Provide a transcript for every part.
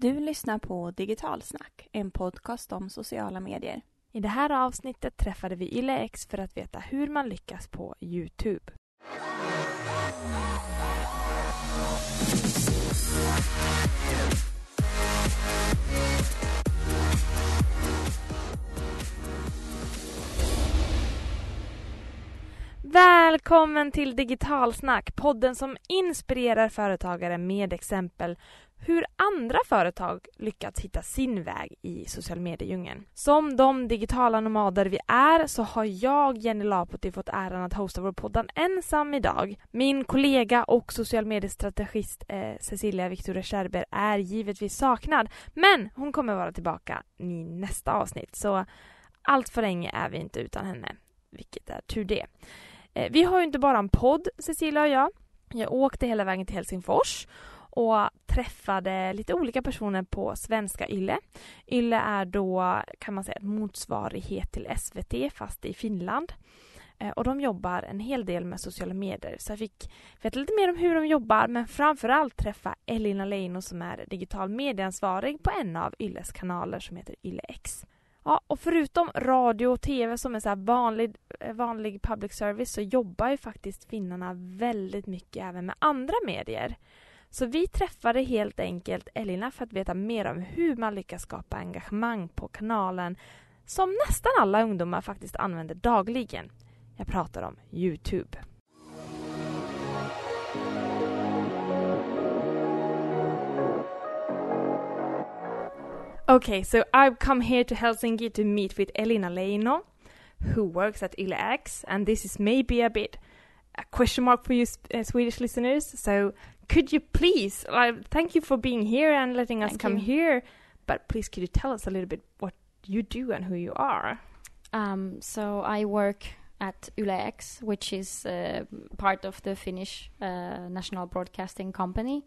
Du lyssnar på Digitalsnack, en podcast om sociala medier. I det här avsnittet träffade vi YleX för att veta hur man lyckas på Youtube. Välkommen till Digitalsnack, podden som inspirerar företagare med exempel hur andra företag lyckats hitta sin väg i social mediedjungeln. Som de digitala nomader vi är så har jag, Jenny Lapoti, fått äran att hosta vår podden ensam idag. Min kollega och social mediestrategist eh, Cecilia Victoria Scherber är givetvis saknad, men hon kommer vara tillbaka i nästa avsnitt, så allt för länge är vi inte utan henne, vilket är tur det. Eh, vi har ju inte bara en podd, Cecilia och jag. Jag åkte hela vägen till Helsingfors och träffade lite olika personer på svenska Yle. Yle är då, kan man säga, en motsvarighet till SVT fast i Finland. Eh, och de jobbar en hel del med sociala medier. Så jag fick veta lite mer om hur de jobbar men framförallt träffa Elina Leino som är digital medieansvarig på en av Yles kanaler som heter YleX. Ja, och förutom radio och tv som är så vanlig, eh, vanlig public service så jobbar ju faktiskt finnarna väldigt mycket även med andra medier. Så vi träffade helt enkelt Elina för att veta mer om hur man lyckas skapa engagemang på kanalen som nästan alla ungdomar faktiskt använder dagligen. Jag pratar om Youtube. Okay, so I've come here to Helsinki to meet with Elina Leino, who works at YleX, and this is maybe a bit a question mark for you uh, Swedish listeners. So, could you please, uh, thank you for being here and letting us Thank come you. here, but please could you tell us a little bit what you do and who you are? Um, so I work at YleX, which is uh, part of the Finnish uh, national broadcasting company,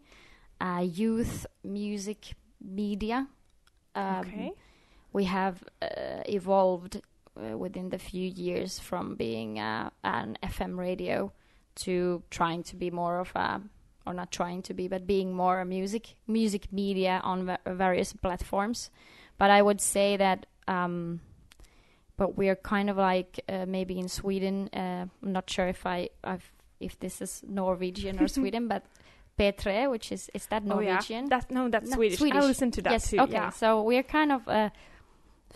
uh, youth music media. Um, okay. We have uh, evolved uh, within the few years from being uh, an FM radio to trying to be more of a, or not trying to be, but being more a music music media on va- various platforms. But I would say that. Um, but we're kind of like uh, maybe in Sweden. Uh, I'm not sure if I I've, if this is Norwegian or Sweden, but P3, which is is that Norwegian? Oh, yeah. That, no, that's No, Swedish. Swedish. I listen to that yes. too. Okay. Yeah. So we're kind of uh,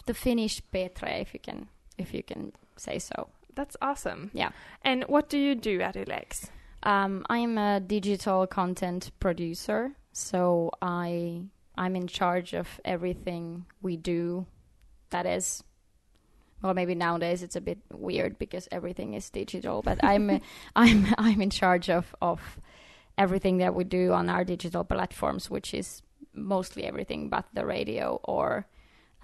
the Finnish P3, if you can if you can say so. That's awesome. Yeah. And what do you do at YleX? Um, I'm a digital content producer, so I I'm in charge of everything we do. That is, well, maybe nowadays it's a bit weird because everything is digital. But I'm I'm I'm in charge of of everything that we do on our digital platforms, which is mostly everything but the radio or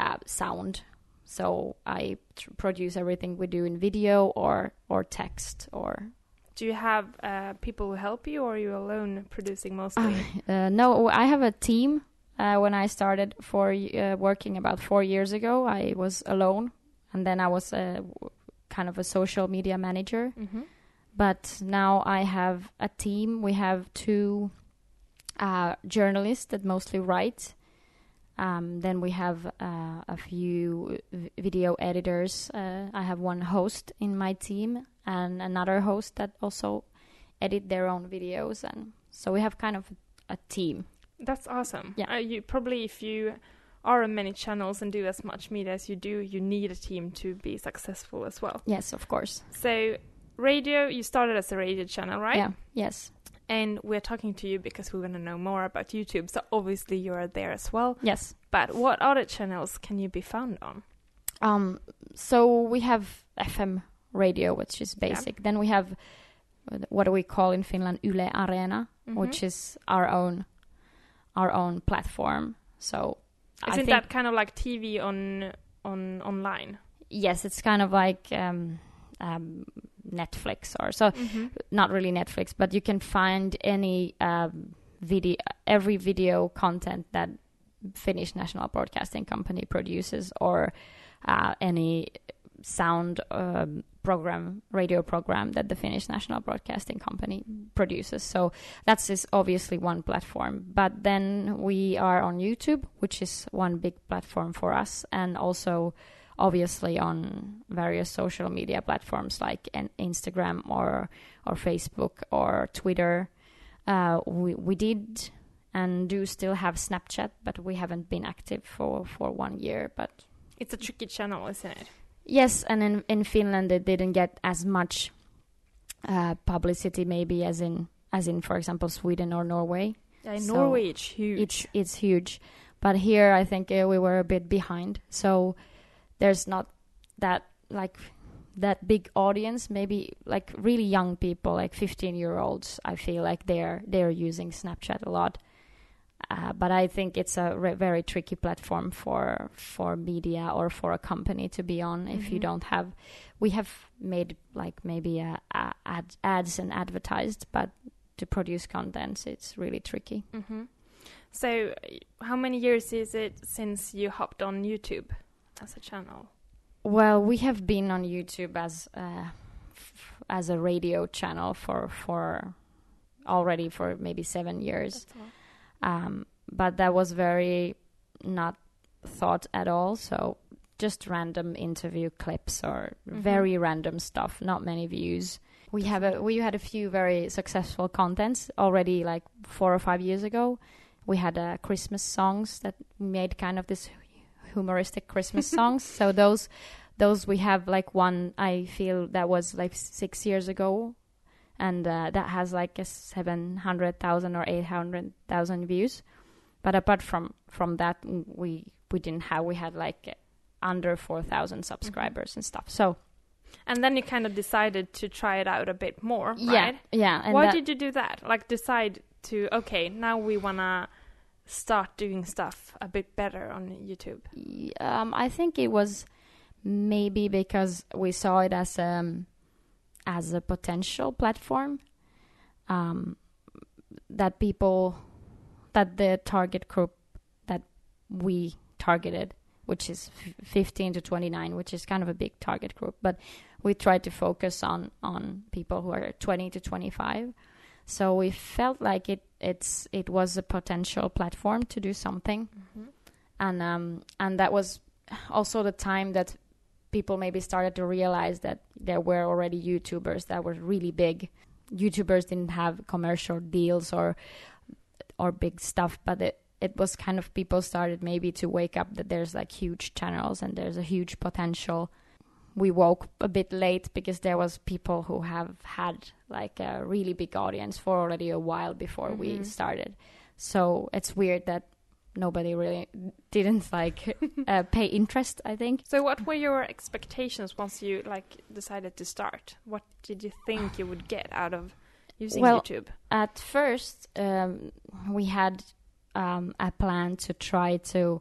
uh, sound. So I tr- produce everything we do in video or or text or Do you have uh, people who help you, or are you alone producing mostly? Uh, no, I have a team. Uh, when I started for uh, working about four years ago, I was alone, and then I was a w- kind of a social media manager. mm-hmm. But now I have a team. We have two uh, journalists that mostly write. Um, then we have uh, a few video editors. Uh, I have one host in my team and another host that also edit their own videos, and so we have kind of a team. That's awesome. Yeah. Uh, you probably if you are on many channels and do as much media as you do, you need a team to be successful as well. Yes, of course. So, radio, you started as a radio channel, right? Yeah. Yes. And we're talking to you because we want to know more about YouTube. So obviously you are there as well. Yes. But what other channels can you be found on? Um, so we have FM radio, which is Yeah. basic. Then we have uh, what do we call in Finland Yle Arena, Mhm. which is our own our own platform. So Isn't think that kind of like TV on on online? yes, it's kind of like um, um, Netflix or so. Mm-hmm. Not really Netflix, but you can find any um, video, every video content that Finnish National Broadcasting Company produces, or uh, any sound um, program, radio program that the Finnish National Broadcasting Company produces. So that's is obviously one platform. But then we are on YouTube, which is one big platform for us, and also obviously on various social media platforms like an Instagram or or Facebook or Twitter. Uh, we we did and do still have Snapchat, but we haven't been active for for one year. But It's a tricky channel, isn't it? yes, and in in Finland it didn't get as much uh, publicity maybe as in as in for example Sweden or Norway. Yeah, in So Norway it's huge. It's it's huge, but here I think uh, we were a bit behind. So there's not that like that big audience. Maybe like really young people, like 15 year olds. I feel like they're they're using Snapchat a lot. Uh, but I think it's a re- very tricky platform for for media or for a company to be on if you Mhm. don't have. We have made like maybe a, a ad, ads and advertised, but to produce contents, it's really tricky. hmm So, uh, how many years is it since you hopped on YouTube as a channel? Well, we have been on YouTube as uh, f- as a radio channel for for already for maybe seven years, um, but that was very not thought at all. So just random interview clips or Mhm. very random stuff, not many views. We have a we had a few very successful contents already, like four or five years ago. We had uh, Christmas songs that made kind of this humoristic Christmas songs. So those those we have like one I feel that was like six years ago, and uh, that has like a seven hundred thousand or eight hundred thousand views. But apart from from that, we we didn't have we had like under four thousand subscribers and stuff. So And then you kind of decided to try it out a bit more, yeah, right? yeah. And Why that- did you do that? Like decide to okay, now we wanna start doing stuff a bit better on YouTube. Um, I think it was maybe because we saw it as um as a potential platform um, that people that the target group that we targeted, which is f- 15 to 29, which is kind of a big target group, but we tried to focus on on people who are 20 to 25. So we felt like it it's it was a potential platform to do something and um, and that was also the time that people maybe started to realize that there were already YouTubers that were really big. YouTubers didn't have commercial deals or or big stuff, but it it was kind of people started maybe to wake up that there's like huge channels and there's a huge potential. We woke a bit late because there was people who have had like a really big audience for already a while before we Mhm. started. So it's weird that nobody really didn't like uh, pay interest. I think. So what were your expectations once you like decided to start? What did you think you would get out of using Well, YouTube? At first, um, we had um, a plan to try to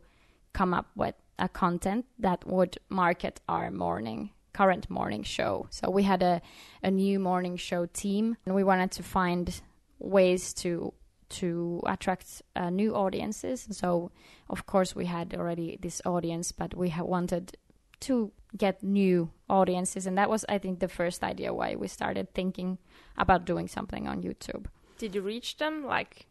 come up with a content that would market our morning current morning show. So we had a a new morning show team, and we wanted to find ways to to attract uh, new audiences. So of course we had already this audience, but we wanted to get new audiences, and that was I think the first idea why we started thinking about doing something on YouTube. Did you reach them like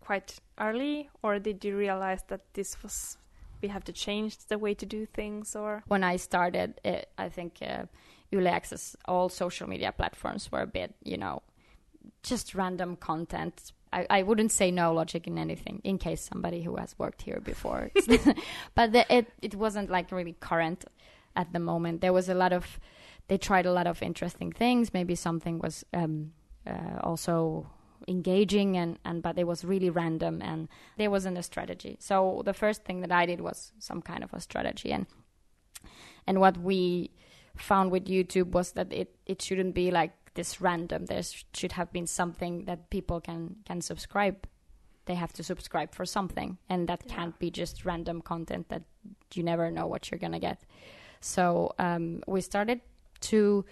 quite early, or did you realize that this was we have to change the way to do things? Or When I started, it, I think uh, YleX, all social media platforms were a bit, you know, just random content. I, I wouldn't say no logic in anything, in case somebody who has worked here before. but the, it it wasn't like really current at the moment. There was a lot of, they tried a lot of interesting things. Maybe something was um, uh, also engaging and, and but it was really random and there wasn't a strategy. So the first thing that i did was some kind of a strategy. And and what we found with youtube was that it it shouldn't be like this random. There should have been something that people can can subscribe. They have to subscribe for something. And that Yeah. can't be just random content that you never know what you're gonna get. So um, we started to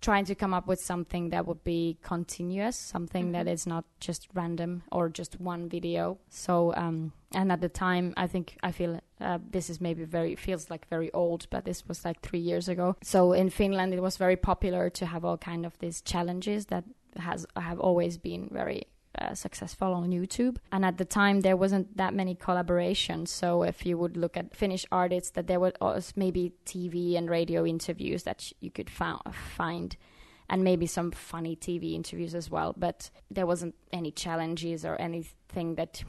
trying to come up with something that would be continuous, something that Mhm. is not just random or just one video. So, um, and at the time, I think I feel uh, this is maybe very feels like very old, but this was like three years ago. So in Finland, it was very popular to have all kind of these challenges that has have always been very uh, successful on YouTube. And at the time, there wasn't that many collaborations. So if you would look at Finnish artists, that there were maybe TV and radio interviews that you could find, and maybe some funny TV interviews as well. But there wasn't any challenges or anything that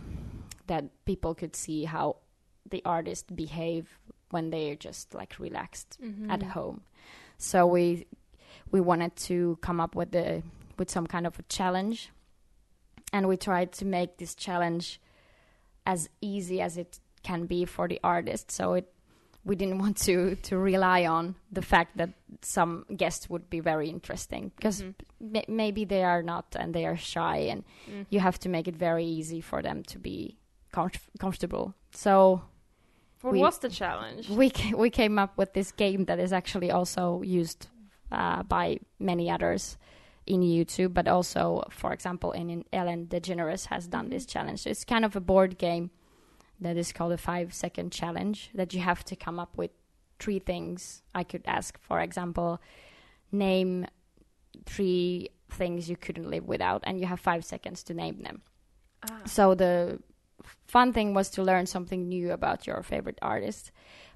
that people could see how the artist behave when they're just like relaxed Mm-hmm. at home. So we we wanted to come up with the with some kind of a challenge, and we tried to make this challenge as easy as it can be for the artist. So it we didn't want to to rely on the fact that some guests would be very interesting because Mhm. ma- maybe they are not and they are shy and Mm. you have to make it very easy for them to be comf- comfortable. So What we- was the challenge? we ca- we came up with this game that is actually also used uh, by many others in YouTube, but also, for example, in, in Ellen DeGeneres has done this challenge. So it's kind of a board game that is called a five second challenge that you have to come up with three things. I could ask, for example, name three things you couldn't live without, and you have five seconds to name them. Ah. So the fun thing was to learn something new about your favorite artist.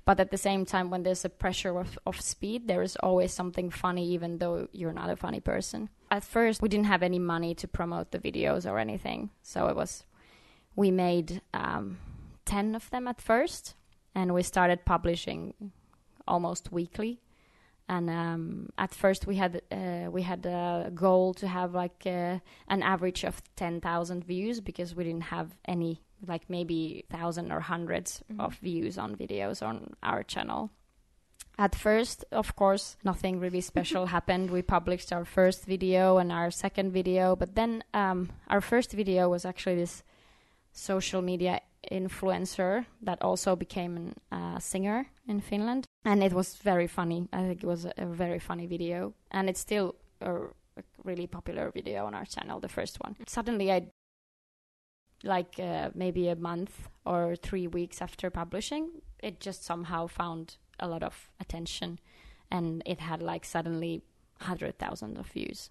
But at the same time, when there's a pressure of, of speed, there is always something funny, even though you're not a funny person. At first, we didn't have any money to promote the videos or anything. So it was, we made um, 10 of them at first, and we started publishing almost weekly. And um, at first, we had uh, we had a goal to have like uh, an average of ten thousand views because we didn't have any like maybe thousand or 100s Mhm. of views on videos on our channel. At first, of course, nothing really special happened. We published our first video and our second video, but then um, our first video was actually this social media influencer that also became a uh, singer in Finland, and it was very funny. I think it was a, a very funny video, and it's still a, a really popular video on our channel. The first one. Suddenly, I like uh, maybe a month or three weeks after publishing, it just somehow found a lot of attention, and it had like suddenly hundred thousand of views.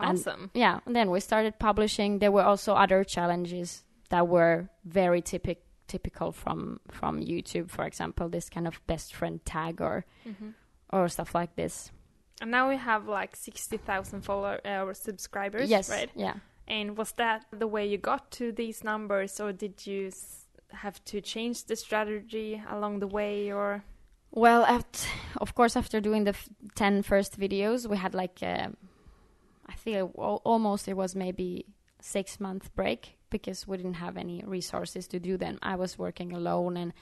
And- Awesome. yeah, and then we started publishing. There were also other challenges that were very typic typical from from YouTube. For example, this kind of best friend tag or Mhm. or stuff like this. And now we have like 60,000 follower uh, subscribers, yes, right? yeah. And was that the way you got to these numbers, or did you have to change the strategy along the way, or? Well, at, of course, after doing the f- 10 first videos, we had like, uh, I feel almost it was maybe six month break because we didn't have any resources to do them. I was working alone and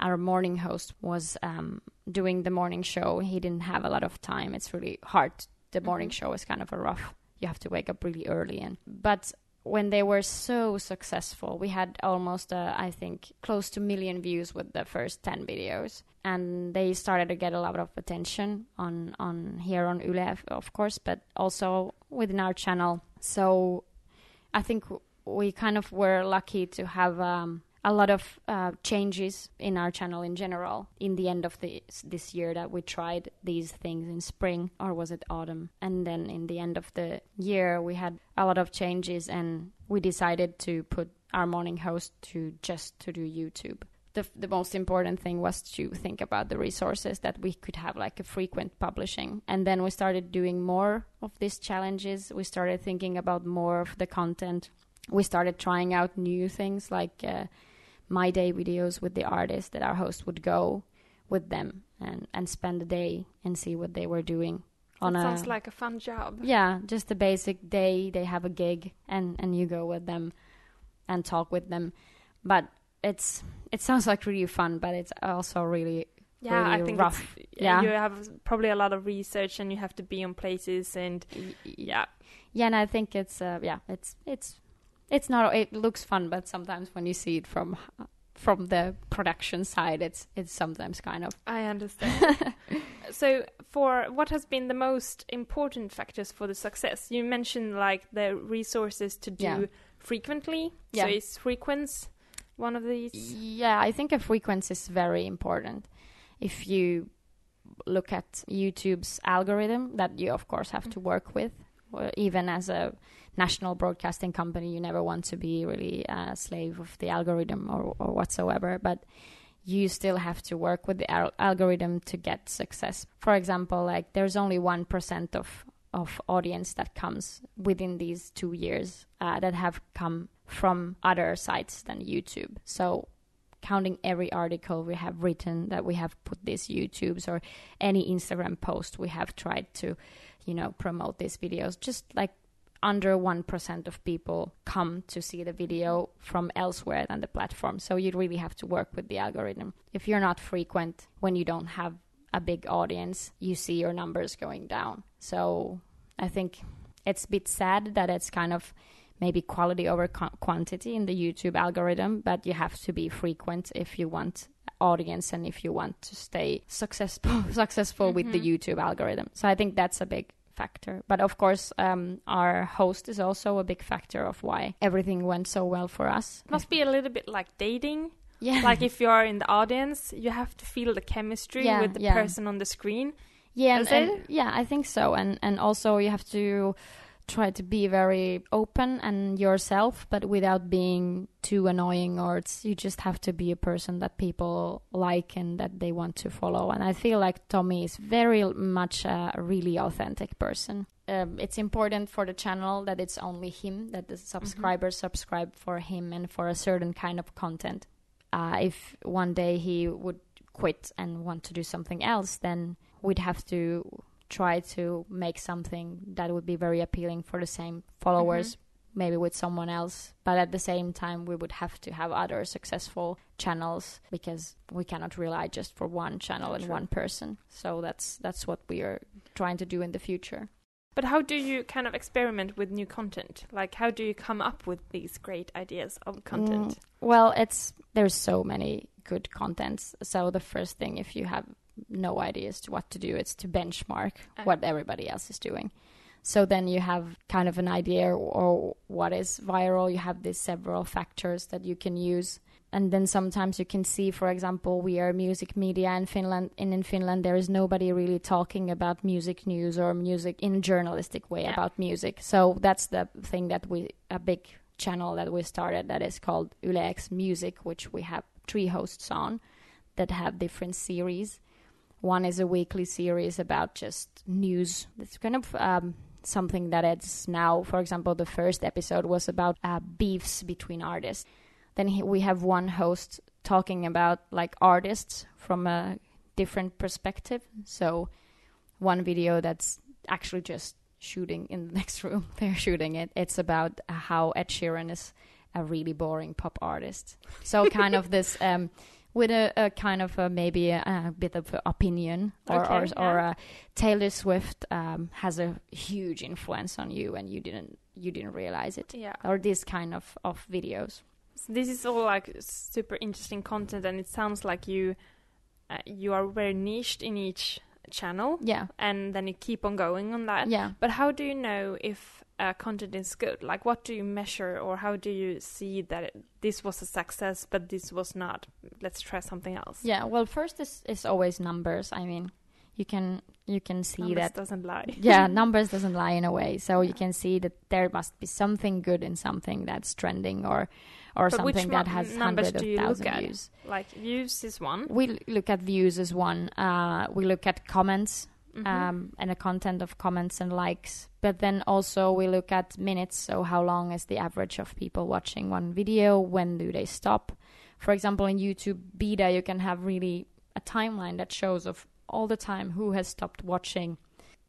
our morning host was um, doing the morning show. He didn't have a lot of time. It's really hard. The morning Mhm. show is kind of a rough. You have to wake up really early and but when they were so successful, we had almost, uh, I think, close to million views with the first 10 videos. And they started to get a lot of attention on, on here on Yle, of course, but also within our channel. So I think we kind of were lucky to have um, a lot of uh, changes in our channel in general in the end of the, this year that we tried these things in spring or was it autumn? And then in the end of the year we had a lot of changes and we decided to put our morning host to just to do youtube. The, the most important thing was to think about the resources that we could have like a frequent publishing. And then we started doing more of these challenges. We started thinking about more of the content. We started trying out new things like uh, my day videos with the artist that our host would go with them and and spend the day and see what they were doing on that a sounds like a fun job. yeah just a basic day they have a gig and and you go with them and talk with them but it's it sounds like really fun but it's also really Yeah, I think rough. Yeah. you have probably a lot of research, and you have to be on places, and yeah, yeah and i think it's uh, yeah it's it's it's not it looks fun but sometimes when you see it from from the production side, it's it's sometimes kind of I understand. so, for what has been the most important factors for the success? You mentioned like the resources to do Yeah. frequently. Yeah. So, is frequency one of these? Yeah, I think a frequency is very important. If you look at YouTube's algorithm, that you of course have mm. to work with, even as a national broadcasting company, you never want to be really a slave of the algorithm or, or whatsoever. But you still have to work with the al- algorithm to get success. For example, like there's only one percent of of audience that comes within these two years uh, that have come from other sites than YouTube. So counting every article we have written that we have put these YouTubes or any Instagram post we have tried to, you know, promote these videos. Just like under 1% of people come to see the video from elsewhere than the platform. So you really have to work with the algorithm. If you're not frequent when you don't have a big audience, you see your numbers going down. So I think it's a bit sad that it's kind of maybe quality over quantity in the YouTube algorithm, but you have to be frequent if you want audience and if you want to stay successful successful with the Mhm. YouTube algorithm. So I think that's a big factor. But of course, um, our host is also a big factor of why everything went so well for us. It Must be a little bit like dating. yeah, like if you are in the audience, you have to feel the chemistry Yeah, with the yeah. person on the screen. Yeah, and, and- yeah, I think so. And and also you have to try to be very open and yourself, but without being too annoying. Or it's, you just have to be a person that people like and that they want to follow. And I feel like Tommy is very much a really authentic person. Um, it's important for the channel that it's only him, that the subscribers subscribe for him and for a certain kind of content. Uh, if one day he would quit and want to do something else, then we'd have to try to make something that would be very appealing for the same followers maybe with someone else but at the same time we would have to have other successful channels because we cannot rely just for one channel and one person so that's that's what we are trying to do in the future But how do you kind of experiment with new content? Like, how do you come up with these great ideas of content? Mm, well, it's there's so many good contents. So the first thing, if you have no idea as to what to do, it's to benchmark Uh. what everybody else is doing. So then you have kind of an idea or what is viral. You have these several factors that you can use. And then sometimes you can see, for example, we are music media in Finland, and in Finland there is nobody really talking about music news or music in a journalistic way Yeah. about music. So that's the thing that we a big channel that we started that is called Yle X Music, which we have three hosts on that have different series. One is a weekly series about just news. It's kind of um, something that it's now, for example, the first episode was about uh, beefs between artists. Then he, we have one host talking about like artists from a different perspective. So one video that's actually just shooting in the next room. They're shooting it. It's about how Ed Sheeran is a really boring pop artist. So kind of this um, with a, a kind of a, maybe a, a bit of opinion, or Okay, or, or yeah. uh, Taylor Swift um, has a huge influence on you, and you didn't you didn't realize it, Yeah. or this kind of of videos. So this is all like super interesting content, and it sounds like you uh, you are very niched in each channel, Yeah, and then you keep on going on that. yeah. But how do you know if uh, content is good? Like, what do you measure, or how do you see that it, this was a success, but this was not? Let's try something else. Yeah, well, first is is always numbers. I mean, you can you can see Numbers that doesn't lie. yeah, numbers doesn't lie in a way. So you can see that there must be something good in something that's trending or or But something that has numbers hundreds of you look thousand views. Like views is one. We look at views as one. Uh, we look at comments Mhm. um, and the content of comments and likes. But then also we look at minutes. So how long is the average of people watching one video? When do they stop? For example, in YouTube Beta, you can have really a timeline that shows of all the time who has stopped watching.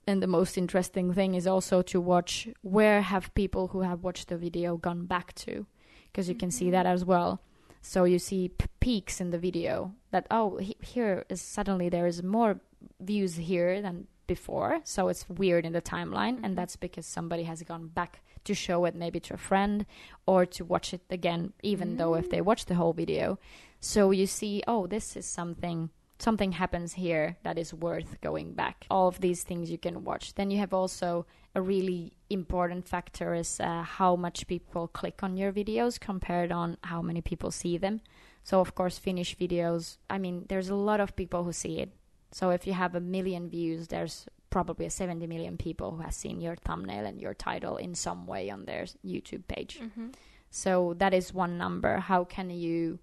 And the most interesting thing is also to watch where have people who have watched the video gone back to, because you can see Mhm. that as well. So you see peaks in the video that oh he- here is suddenly there is more views here than before, so it's weird in the timeline, Mhm. and that's because somebody has gone back to show it maybe to a friend or to watch it again, even though if they Mm. watch the whole video. So you see, oh, this is something something happens here that is worth going back. All of these things you can watch. Then you have also a really important factor is uh, how much people click on your videos compared on how many people see them. So of course, Finnish videos. I mean, there's a lot of people who see it. So if you have a million views, there's probably 70 million people who has seen your thumbnail and your title in some way on their YouTube page. Mhm. So that is one number. How can you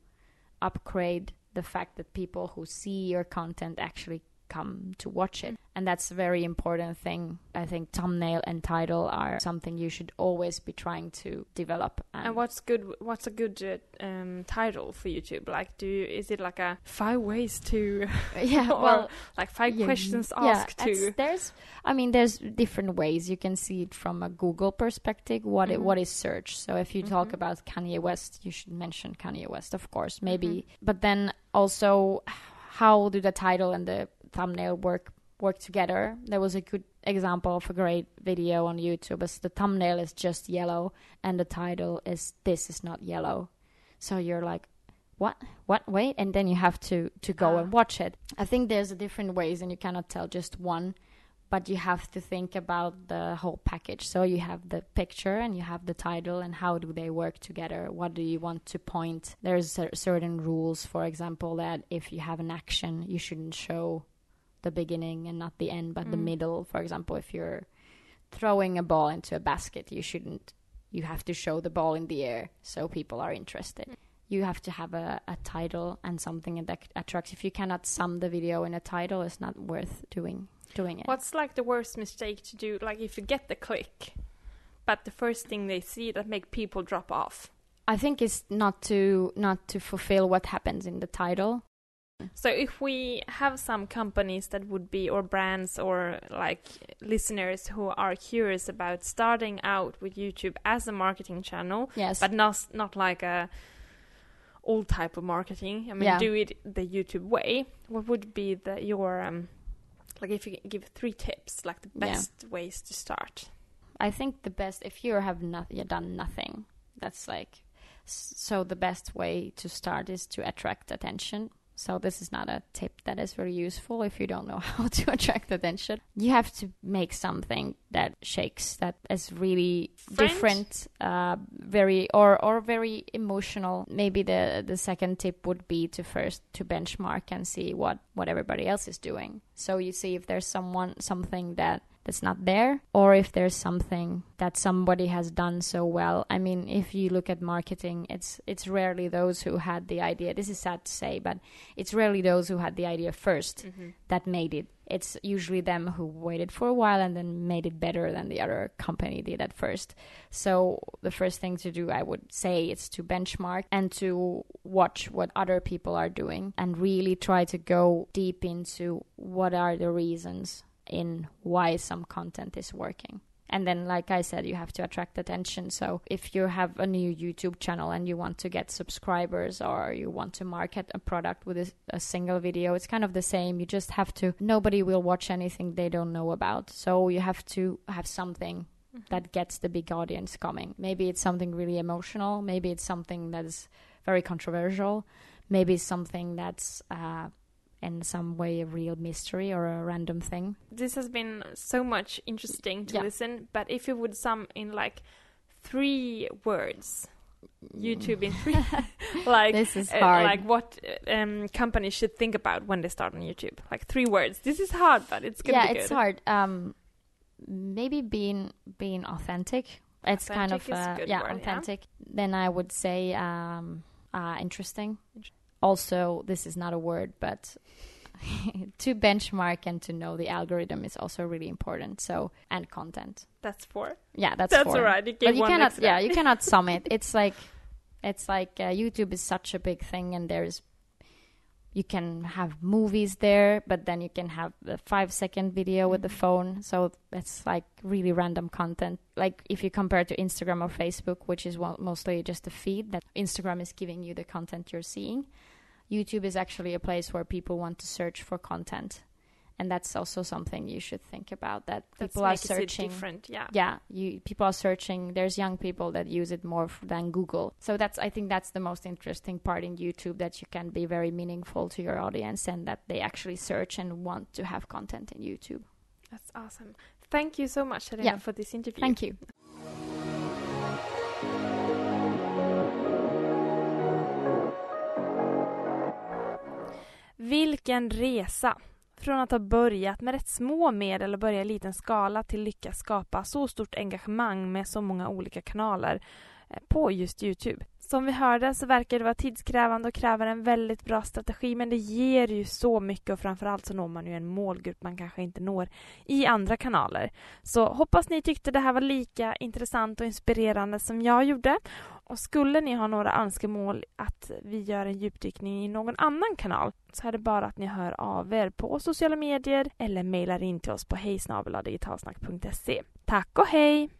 upgrade the fact that people who see your content actually come to watch it? And that's a very important thing. I think thumbnail and title are something you should always be trying to develop. And what's good? What's a good uh, um, title for YouTube? Like, do you, is it like a five ways to yeah, well, like five yeah, questions yeah, asked to? There's, I mean, there's different ways you can see it from a Google perspective. What it, Mhm. what is search? So if you talk Mhm. about Kanye West, you should mention Kanye West, of course, maybe. Mhm. But then also, how do the title and the thumbnail work work together? There was a good example of a great video on YouTube. As the thumbnail is just yellow and the title is "This is not yellow," so you're like what what wait and then you have to to go Ah. and watch it i think there's a different ways and you cannot tell just one but you have to think about the whole package so you have the picture and you have the title and how do they work together what do you want to point there's certain rules for example that if you have an action you shouldn't show the beginning and not the end but the Mm. middle for example if you're throwing a ball into a basket you shouldn't you have to show the ball in the air so people are interested you have to have a, a title and something that attracts if you cannot sum the video in a title it's not worth doing doing it What's like the worst mistake to do? Like, if you get the click, but the first thing they see that make people drop off. i think it's not to not to fulfill what happens in the title So if we have some companies that would be, or brands, or like listeners who are curious about starting out with YouTube as a marketing channel, yes but not not like a old type of marketing. I mean, Yeah. do it the YouTube way. What would be the your um, like if you give three tips, like the Yeah. best ways to start? I think the best if you have not you done nothing, that's like so the best way to start is to attract attention. So this is not a tip that is very useful if you don't know how to attract attention. You have to make something that shakes, that is really French? different, uh, very or or very emotional. Maybe the the second tip would be to first to benchmark and see what what everybody else is doing. So you see if there's someone something that that's not there or if there's something that somebody has done so well. I mean if you look at marketing it's it's rarely those who had the idea. This is sad to say but it's rarely those who had the idea 1st Mm-hmm. that made it. It's usually them who waited for a while and then made it better than the other company did at first. So the first thing to do i would say is to benchmark and to watch what other people are doing and really try to go deep into what are the reasons in why some content is working. And then, like I said, you have to attract attention. So, if you have a new YouTube channel and you want to get subscribers or you want to market a product with a, a single video, it's kind of the same. You just have to, nobody will watch anything they don't know about. So, you have to have something that gets the big audience coming. Maybe it's something really emotional. Maybe it's something that is very controversial. Maybe it's something that's uh, in some way a real mystery or a random thing. This has been so much interesting to Yeah. listen. But if you would sum in like three words, YouTube in three, like this is uh, like what uh, um, companies should think about when they start on YouTube. Like three words. This is hard, but it's gonna yeah, be it's hard. Um, maybe being being authentic. It's kind of is a uh, good yeah, word, yeah. authentic. Then I would say um, uh, interesting. Also, this is not a word, but to benchmark and to know the algorithm is also really important. So and content. That's four. Yeah, that's That's four. all right. You cannot. Yeah, you cannot sum it. It's like it's like uh, YouTube is such a big thing, and there's you can have movies there, but then you can have the five second video with the Mhm. phone. So it's like really random content. Like if you compare to Instagram or Facebook, which is one, mostly just a feed that Instagram is giving you the content you're seeing. YouTube is actually a place where people want to search for content. and that's also something you should think about that That people are searching different. Yeah. yeah you people are searching there's young people that use it more than google so that's i think that's the most interesting part in youtube that you can be very meaningful to your audience and that they actually search and want to have content in youtube That's awesome. Thank you so much, Elina, Yeah. for this interview. thank you Vilken resa! Från att ha börjat med rätt små medel och börja i liten skala till lyckas skapa så stort engagemang med så många olika kanaler eh, på just Youtube. Som vi hörde så verkar det vara tidskrävande och kräver en väldigt bra strategi men det ger ju så mycket och framförallt så når man ju en målgrupp man kanske inte når i andra kanaler. Så hoppas ni tyckte det här var lika intressant och inspirerande som jag gjorde. Och skulle ni ha några önskemål att vi gör en djupdykning i någon annan kanal så är det bara att ni hör av er på sociala medier eller mejlar in till oss på hejsnabeladigitalsnack.se. Tack och hej!